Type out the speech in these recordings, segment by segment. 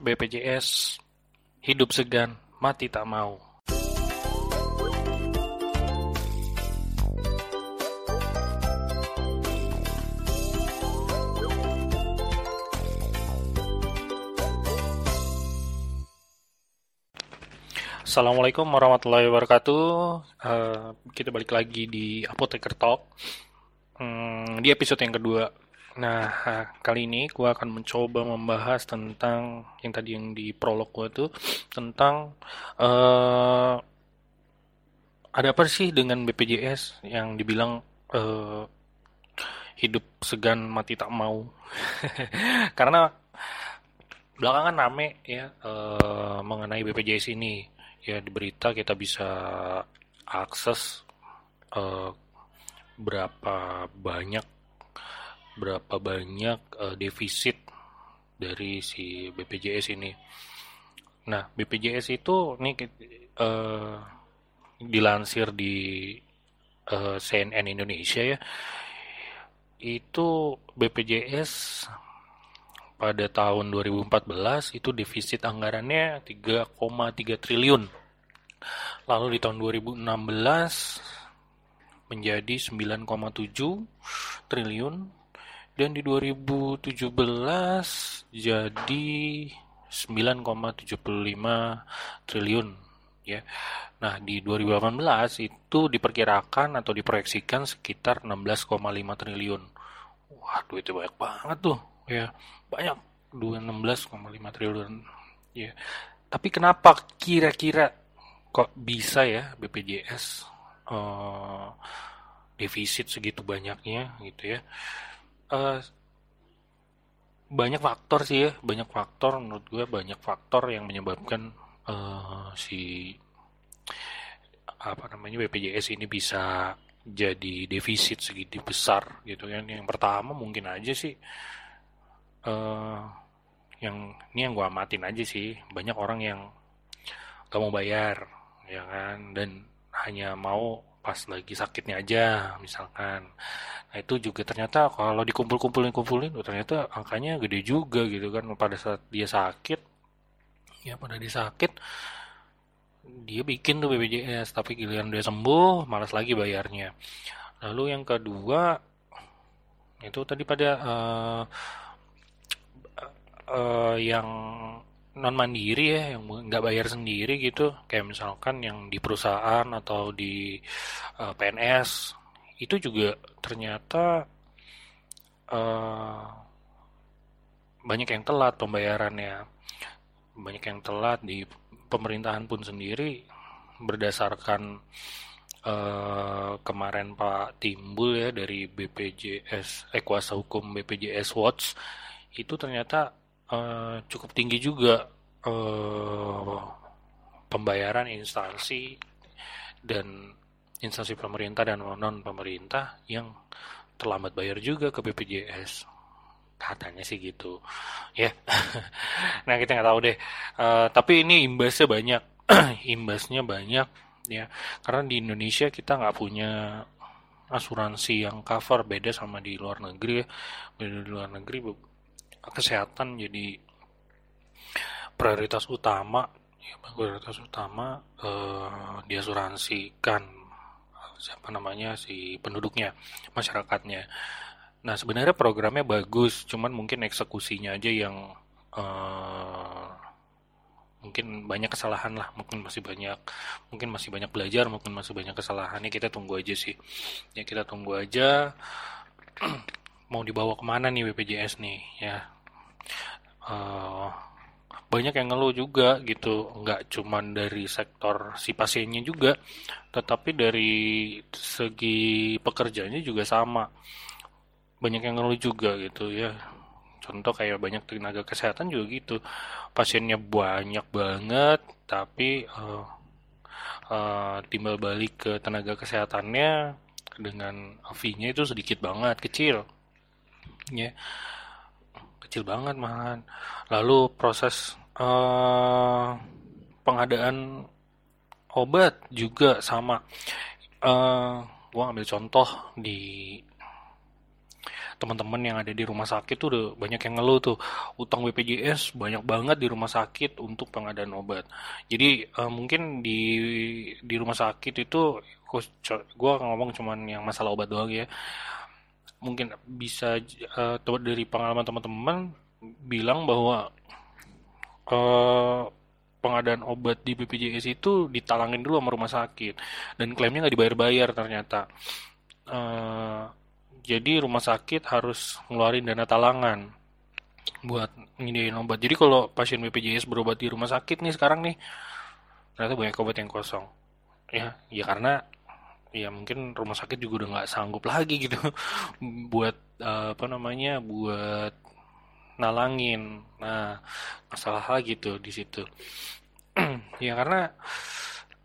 BPJS hidup segan, mati tak mau. Assalamualaikum warahmatullahi wabarakatuh. Uh, kita balik lagi di Apoteker Talk. Hmm, di episode yang kedua Nah, kali ini gue akan mencoba membahas tentang yang tadi yang di prolog gue tuh tentang uh, ada apa sih dengan BPJS yang dibilang uh, hidup segan mati tak mau. Karena belakangan rame ya uh, mengenai BPJS ini ya di berita kita bisa akses uh, berapa banyak berapa banyak uh, defisit dari si BPJS ini. Nah, BPJS itu nih uh, dilansir di uh, eh, CNN Indonesia ya. Itu BPJS pada tahun 2014 itu defisit anggarannya 3,3 triliun. Lalu di tahun 2016 menjadi 9,7 triliun dan di 2017 jadi 9,75 triliun ya. Nah, di 2018 itu diperkirakan atau diproyeksikan sekitar 16,5 triliun. Waduh, itu banyak banget tuh ya. Banyak 16,5 triliun ya. Tapi kenapa kira-kira kok bisa ya BPJS uh, eh, defisit segitu banyaknya gitu ya? Uh, banyak faktor sih ya banyak faktor menurut gue banyak faktor yang menyebabkan uh, si apa namanya BPJS ini bisa jadi defisit segitu besar gitu kan. Yang pertama mungkin aja sih uh, yang ini yang gue amatin aja sih. Banyak orang yang gak mau bayar ya kan dan hanya mau pas lagi sakitnya aja misalkan. Nah itu juga ternyata kalau dikumpul-kumpulin kumpulin oh, ternyata angkanya gede juga gitu kan. Pada saat dia sakit ya pada dia sakit dia bikin tuh BPJS tapi giliran dia sembuh malas lagi bayarnya. Lalu yang kedua itu tadi pada uh, uh, yang non mandiri ya yang nggak bayar sendiri gitu. Kayak misalkan yang di perusahaan atau di uh, eh, PNS itu juga ternyata uh, banyak yang telat pembayarannya. Banyak yang telat di pemerintahan pun sendiri. Berdasarkan uh, kemarin Pak Timbul ya dari BPJS eh kuasa hukum BPJS Watch itu ternyata uh, cukup tinggi juga uh, pembayaran instansi dan instansi pemerintah dan non pemerintah yang terlambat bayar juga ke BPJS katanya sih gitu. Ya. Nah kita nggak tahu deh. Uh, tapi ini imbasnya banyak. Imbasnya banyak ya. Karena di Indonesia kita nggak punya asuransi yang cover. Beda sama di luar negeri ya. Di luar negeri kesehatan jadi prioritas utama ya, prioritas utama eh, diasuransikan siapa namanya si penduduknya masyarakatnya. Nah sebenarnya programnya bagus cuman mungkin eksekusinya aja yang eh, mungkin banyak kesalahan lah mungkin masih banyak mungkin masih banyak belajar mungkin masih banyak kesalahannya kita tunggu aja sih. Ya kita tunggu aja mau dibawa ke mana nih BPJS nih ya. Uh, banyak yang ngeluh juga gitu nggak cuman dari sektor si pasiennya juga tetapi dari segi pekerjaannya juga sama. Banyak yang ngeluh juga gitu ya. Contoh kayak banyak tenaga kesehatan juga gitu. Pasiennya banyak banget tapi uh, uh, timbal balik ke tenaga kesehatannya dengan fee-nya itu sedikit banget, kecil. Ya. Kecil banget malahan. Lalu proses uh, pengadaan obat juga sama. Uh, gua ambil contoh di teman-teman yang ada di rumah sakit tuh udah banyak yang ngeluh tuh utang BPJS banyak banget di rumah sakit untuk pengadaan obat. Jadi uh, mungkin di di rumah sakit itu gue ngomong cuman yang masalah obat doang ya. Mungkin bisa uh, dari pengalaman teman-teman bilang bahwa uh, pengadaan obat di BPJS itu ditalangin dulu sama rumah sakit dan klaimnya nggak dibayar-bayar ternyata. Uh, jadi rumah sakit harus ngeluarin dana talangan buat nyediain obat. Jadi kalau pasien BPJS berobat di rumah sakit nih sekarang nih ternyata banyak obat yang kosong. Ya, ya karena ya mungkin rumah sakit juga udah nggak sanggup lagi gitu buat uh, apa namanya buat nalangin. Nah, masalah lagi tuh di situ. ya karena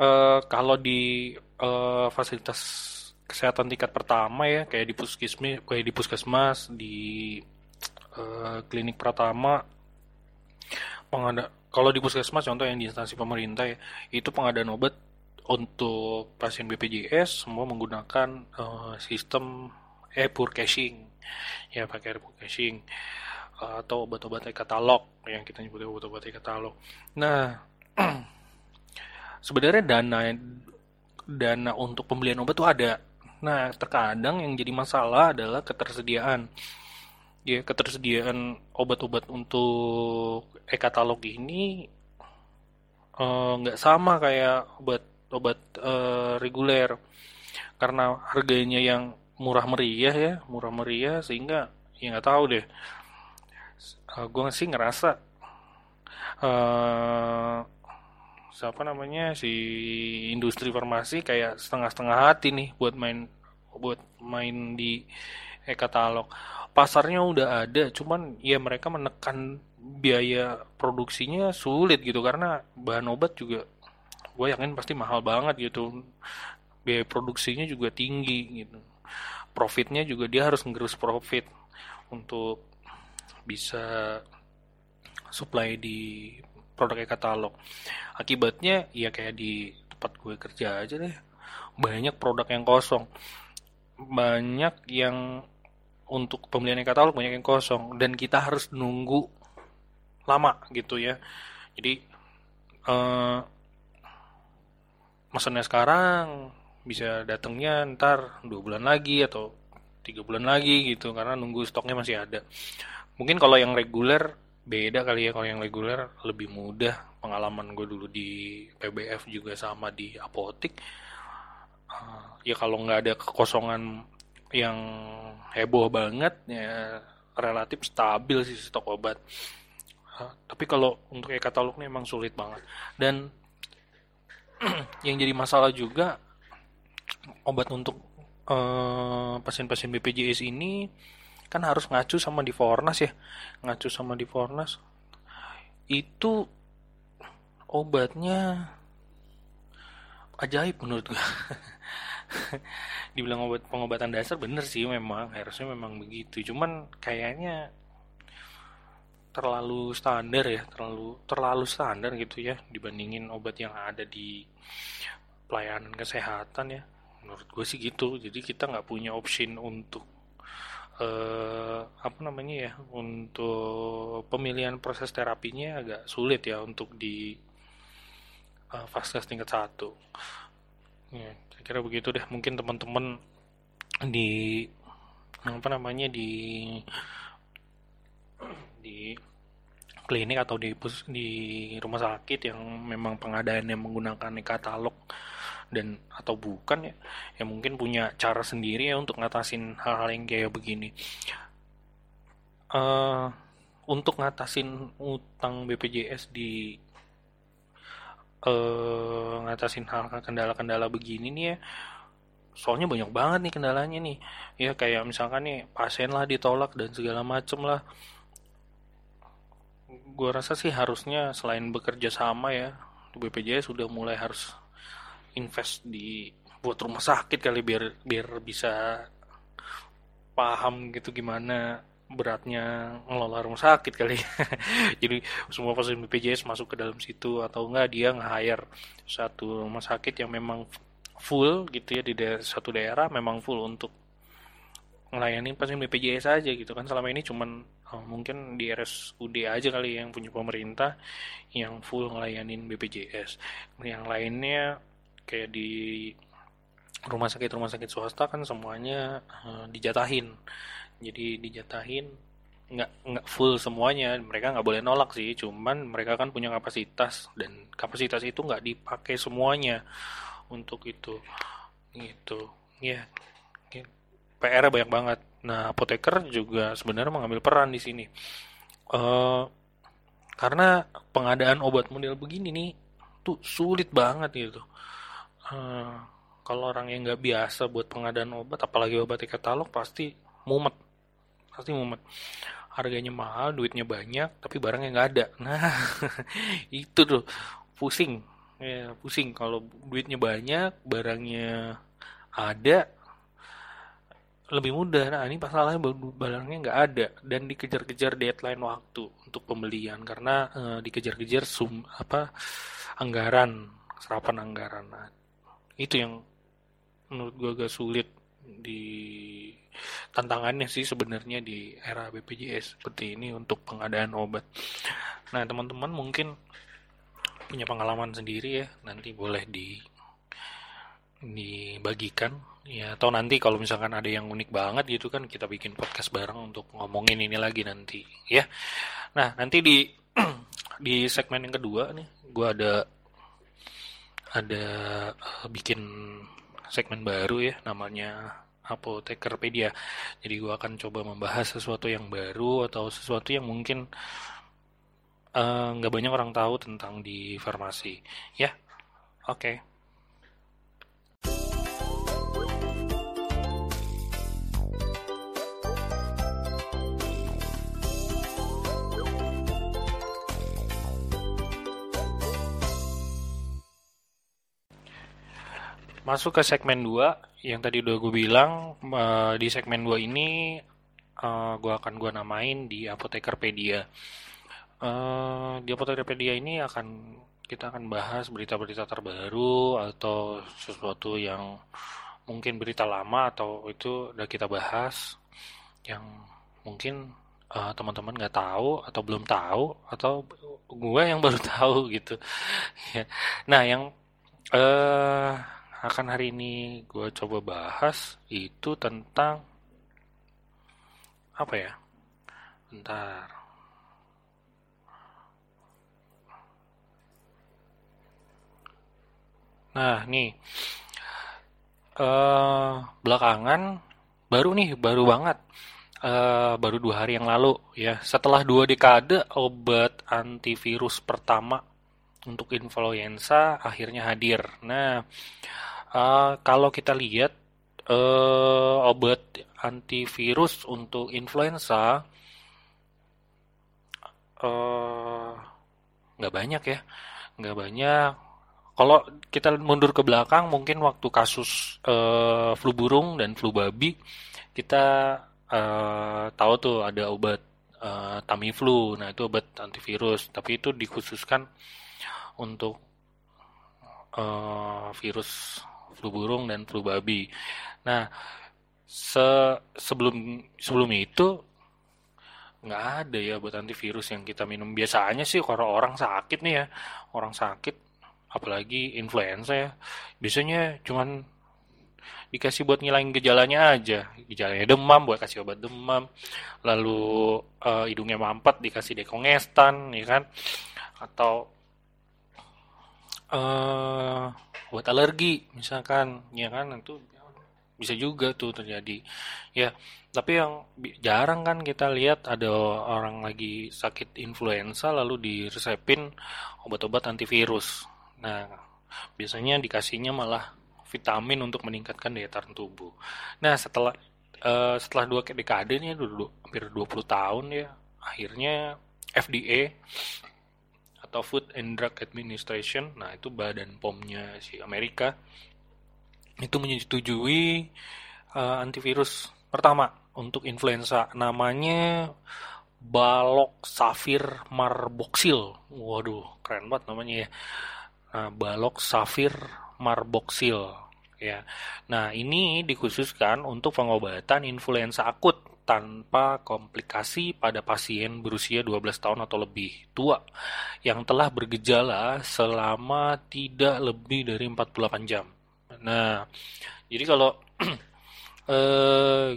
uh, kalau di uh, fasilitas kesehatan tingkat pertama ya kayak di puskesmas kayak di puskesmas di uh, klinik pertama pengada kalau di puskesmas contoh yang di instansi pemerintah ya itu pengadaan obat untuk pasien BPJS semua menggunakan uh, sistem e-pur caching. Ya pakai e-pur caching uh, atau obat-obat e-katalog yang kita nyebut obat-obat e-katalog nah sebenarnya dana dana untuk pembelian obat tuh ada. Nah, terkadang yang jadi masalah adalah ketersediaan. Ya, ketersediaan obat-obat untuk e-katalog ini eh, nggak uh, sama kayak obat-obat uh, reguler. Karena harganya yang murah meriah ya, murah meriah sehingga ya nggak tahu deh. Uh, eh, gue sih ngerasa uh, siapa namanya si industri farmasi kayak setengah-setengah hati nih buat main buat main di e-katalog. Pasarnya udah ada, cuman ya mereka menekan biaya produksinya sulit gitu karena bahan obat juga gue yakin pasti mahal banget gitu. Biaya produksinya juga tinggi gitu. Profitnya juga dia harus ngerus profit untuk bisa supply di produk e-katalog akibatnya ya kayak di tempat gue kerja aja deh banyak produk yang kosong. Banyak yang untuk pembelian katalog banyak yang kosong. Dan kita harus nunggu lama gitu ya. Jadi uh, mesennya sekarang bisa datangnya ntar dua bulan lagi atau tiga bulan lagi gitu karena nunggu stoknya masih ada. Mungkin kalau yang reguler beda kali ya kalau yang reguler. Lebih mudah pengalaman gue dulu di PBF juga sama di apotik uh, ya kalau nggak ada kekosongan yang heboh banget ya relatif stabil sih stok obat. Uh, tapi kalau untuk e-katalog emang sulit banget. Dan yang jadi masalah juga obat untuk uh, pasien-pasien BPJS ini kan harus ngacu sama di Fornas ya. Ngacu sama di Fornas. Itu obatnya ajaib menurut gue dibilang obat pengobatan dasar bener sih memang harusnya memang begitu. Cuman kayaknya terlalu standar ya terlalu terlalu standar gitu ya dibandingin obat yang ada di pelayanan kesehatan ya. Menurut gue sih gitu. Jadi kita nggak punya option untuk eh, apa namanya ya untuk pemilihan proses terapinya agak sulit ya untuk di uh, vaskes tingkat satu. Ya kira-kira begitu deh. Mungkin teman-teman di apa namanya di di klinik atau di di rumah sakit yang memang pengadaannya menggunakan katalog dan atau bukan ya yang mungkin punya cara sendiri ya untuk ngatasin hal-hal yang kayak begini. Uh, untuk ngatasin utang BPJS di uh, ngatasin hal kendala-kendala begini nih ya soalnya banyak banget nih kendalanya nih. Ya kayak misalkan nih pasien lah ditolak dan segala macem lah gue rasa sih harusnya selain bekerja sama ya BPJS sudah mulai harus invest di buat rumah sakit kali biar biar bisa paham gitu gimana beratnya ngelola rumah sakit kali jadi semua pasien BPJS masuk ke dalam situ atau enggak dia nge-hire satu rumah sakit yang memang full gitu ya di daerah, satu daerah memang full untuk ngelayanin pasien BPJS aja gitu kan. Selama ini cuman oh, mungkin di RSUD aja kali yang punya pemerintah yang full ngelayanin BPJS. Yang lainnya kayak di rumah sakit rumah sakit swasta kan semuanya uh, dijatahin. Jadi dijatahin nggak nggak full semuanya. Mereka nggak boleh nolak sih cuman mereka kan punya kapasitas dan kapasitas itu nggak dipakai semuanya untuk itu. Gitu. Ya PR banyak banget. Nah, apoteker juga sebenarnya mengambil peran di sini. Uh, karena pengadaan obat model begini nih tuh sulit banget gitu. Uh, kalau orang yang nggak biasa buat pengadaan obat, apalagi obat di katalog pasti mumet, pasti mumet. Harganya mahal, duitnya banyak, tapi barangnya nggak ada. Nah, itu tuh pusing, ya pusing kalau duitnya banyak, barangnya ada, lebih mudah. Nah ini masalahnya barangnya nggak ada dan dikejar-kejar deadline waktu untuk pembelian karena uh, dikejar-kejar sum apa anggaran serapan anggaran. Nah, itu yang menurut gue agak sulit di tantangannya sih sebenarnya di era BPJS seperti ini untuk pengadaan obat. Nah teman-teman mungkin punya pengalaman sendiri ya nanti boleh di dibagikan. Ya atau nanti kalau misalkan ada yang unik banget gitu kan kita bikin podcast bareng untuk ngomongin ini lagi nanti ya. Nah nanti di di segmen yang kedua nih gue ada ada uh, bikin segmen baru ya namanya apotekerpedia. Jadi gue akan coba membahas sesuatu yang baru atau sesuatu yang mungkin eh, nggak uh, banyak orang tahu tentang di farmasi ya. Oke. okay. Masuk ke segmen 2 yang tadi udah gue bilang uh, di segmen 2 ini uh, eh, gue akan gue namain di Apotekerpedia. Uh, di Apotekerpedia ini akan kita akan bahas berita-berita terbaru atau sesuatu yang mungkin berita lama atau itu udah kita bahas yang mungkin uh, teman-teman nggak tahu atau belum tahu atau gue yang baru tahu gitu. nah yang uh, akan hari ini gue coba bahas itu tentang apa ya? Bentar. Nah, nih. Uh, belakangan baru nih, baru banget. Uh, baru dua hari yang lalu ya. Setelah dua dekade obat antivirus pertama untuk influenza akhirnya hadir. Nah, Uh, kalau kita lihat uh, obat antivirus untuk influenza uh, nggak banyak ya, nggak banyak. Kalau kita mundur ke belakang, mungkin waktu kasus uh, flu burung dan flu babi, kita uh, tahu tuh ada obat uh, Tamiflu. Nah itu obat antivirus, tapi itu dikhususkan untuk uh, virus flu burung dan flu babi. Nah, se sebelum sebelum itu nggak ada ya buat antivirus yang kita minum. Biasanya sih kalau orang sakit nih ya orang sakit apalagi influenza ya biasanya cuman dikasih buat ngilangin gejalanya aja. Gejalanya demam buat kasih obat demam. Lalu uh, hidungnya mampet dikasih dekongestan ya kan? Atau uh, buat alergi misalkan ya kan itu bisa juga tuh terjadi. Ya tapi yang jarang kan kita lihat ada orang lagi sakit influenza lalu diresepin obat-obat antivirus. Nah biasanya dikasihnya malah vitamin untuk meningkatkan daya tahan tubuh. Nah setelah uh, setelah dua dekade nih hampir 20 tahun ya akhirnya FDA atau Food and Drug Administration, nah itu badan POM-nya si Amerika, itu menyetujui uh, antivirus pertama untuk influenza, namanya Balok Safir Marboxil. Waduh, keren banget namanya ya. Nah, Balok Safir Marboxil ya. Nah, ini dikhususkan untuk pengobatan influenza akut tanpa komplikasi pada pasien berusia 12 tahun atau lebih tua yang telah bergejala selama tidak lebih dari 48 jam. Nah, jadi kalau eh,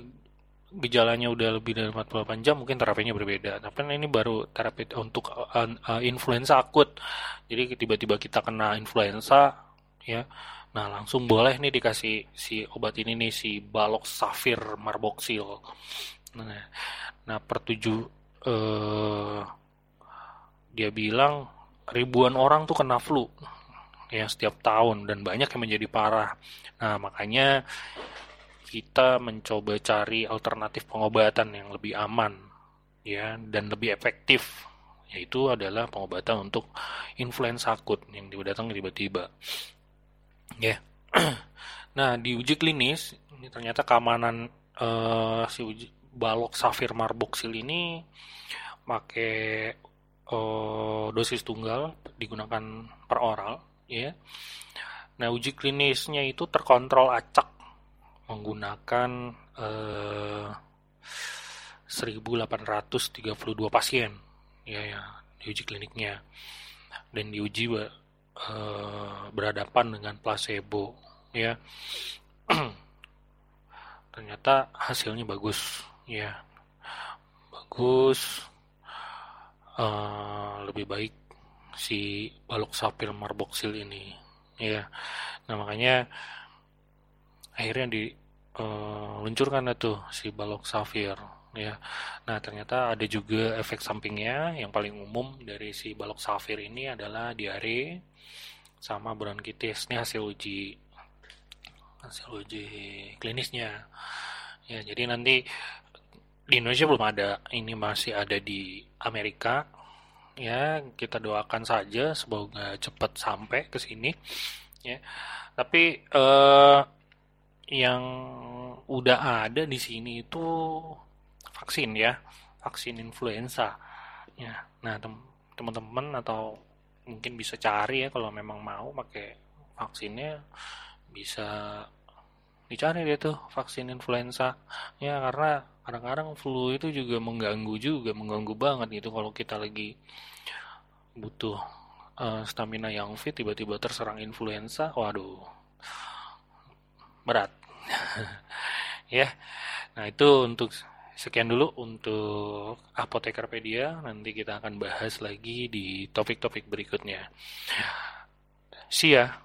gejalanya udah lebih dari 48 jam mungkin terapinya berbeda. Tapi ini baru terapi untuk uh, uh, influenza akut. Jadi tiba-tiba kita kena influenza ya Nah, langsung boleh nih dikasih si obat ini nih si balok safir marboxil. Nah, nah per tujuh eh, dia bilang ribuan orang tuh kena flu ya setiap tahun dan banyak yang menjadi parah. Nah, makanya kita mencoba cari alternatif pengobatan yang lebih aman ya dan lebih efektif yaitu adalah pengobatan untuk influenza akut yang datang tiba-tiba. Ya. Yeah. nah, di uji klinis ini ternyata keamanan uh, si uji balok safir marboxil ini pakai uh, dosis tunggal digunakan per oral, ya. Nah, uji klinisnya itu terkontrol acak menggunakan uh, eh, 1832 pasien ya ya di uji kliniknya dan diuji uh, berhadapan dengan placebo ya. Ternyata hasilnya bagus ya. Bagus. Uh, lebih baik si balok sapil marboxil ini ya. Nah makanya akhirnya diluncurkan uh, tuh si balok safir ya. Nah ternyata ada juga efek sampingnya. Yang paling umum dari si balok safir ini adalah diare sama bronkitis. Ini hasil uji. Hasil uji klinisnya. Ya jadi nanti di Indonesia belum ada. Ini masih ada di Amerika. Ya kita doakan saja semoga cepat sampai ke sini. Ya. Tapi eh, yang udah ada di sini itu vaksin ya vaksin influenza. Ya nah teman-teman atau mungkin bisa cari ya kalau memang mau pakai vaksinnya bisa dicari dia tuh vaksin influenza. Ya karena kadang-kadang flu itu juga mengganggu juga mengganggu banget gitu kalau kita lagi butuh uh, stamina yang fit tiba-tiba terserang influenza waduh berat. Ya nah itu untuk sekian dulu untuk apotekerpedia. Nanti kita akan bahas lagi di topik-topik berikutnya. See ya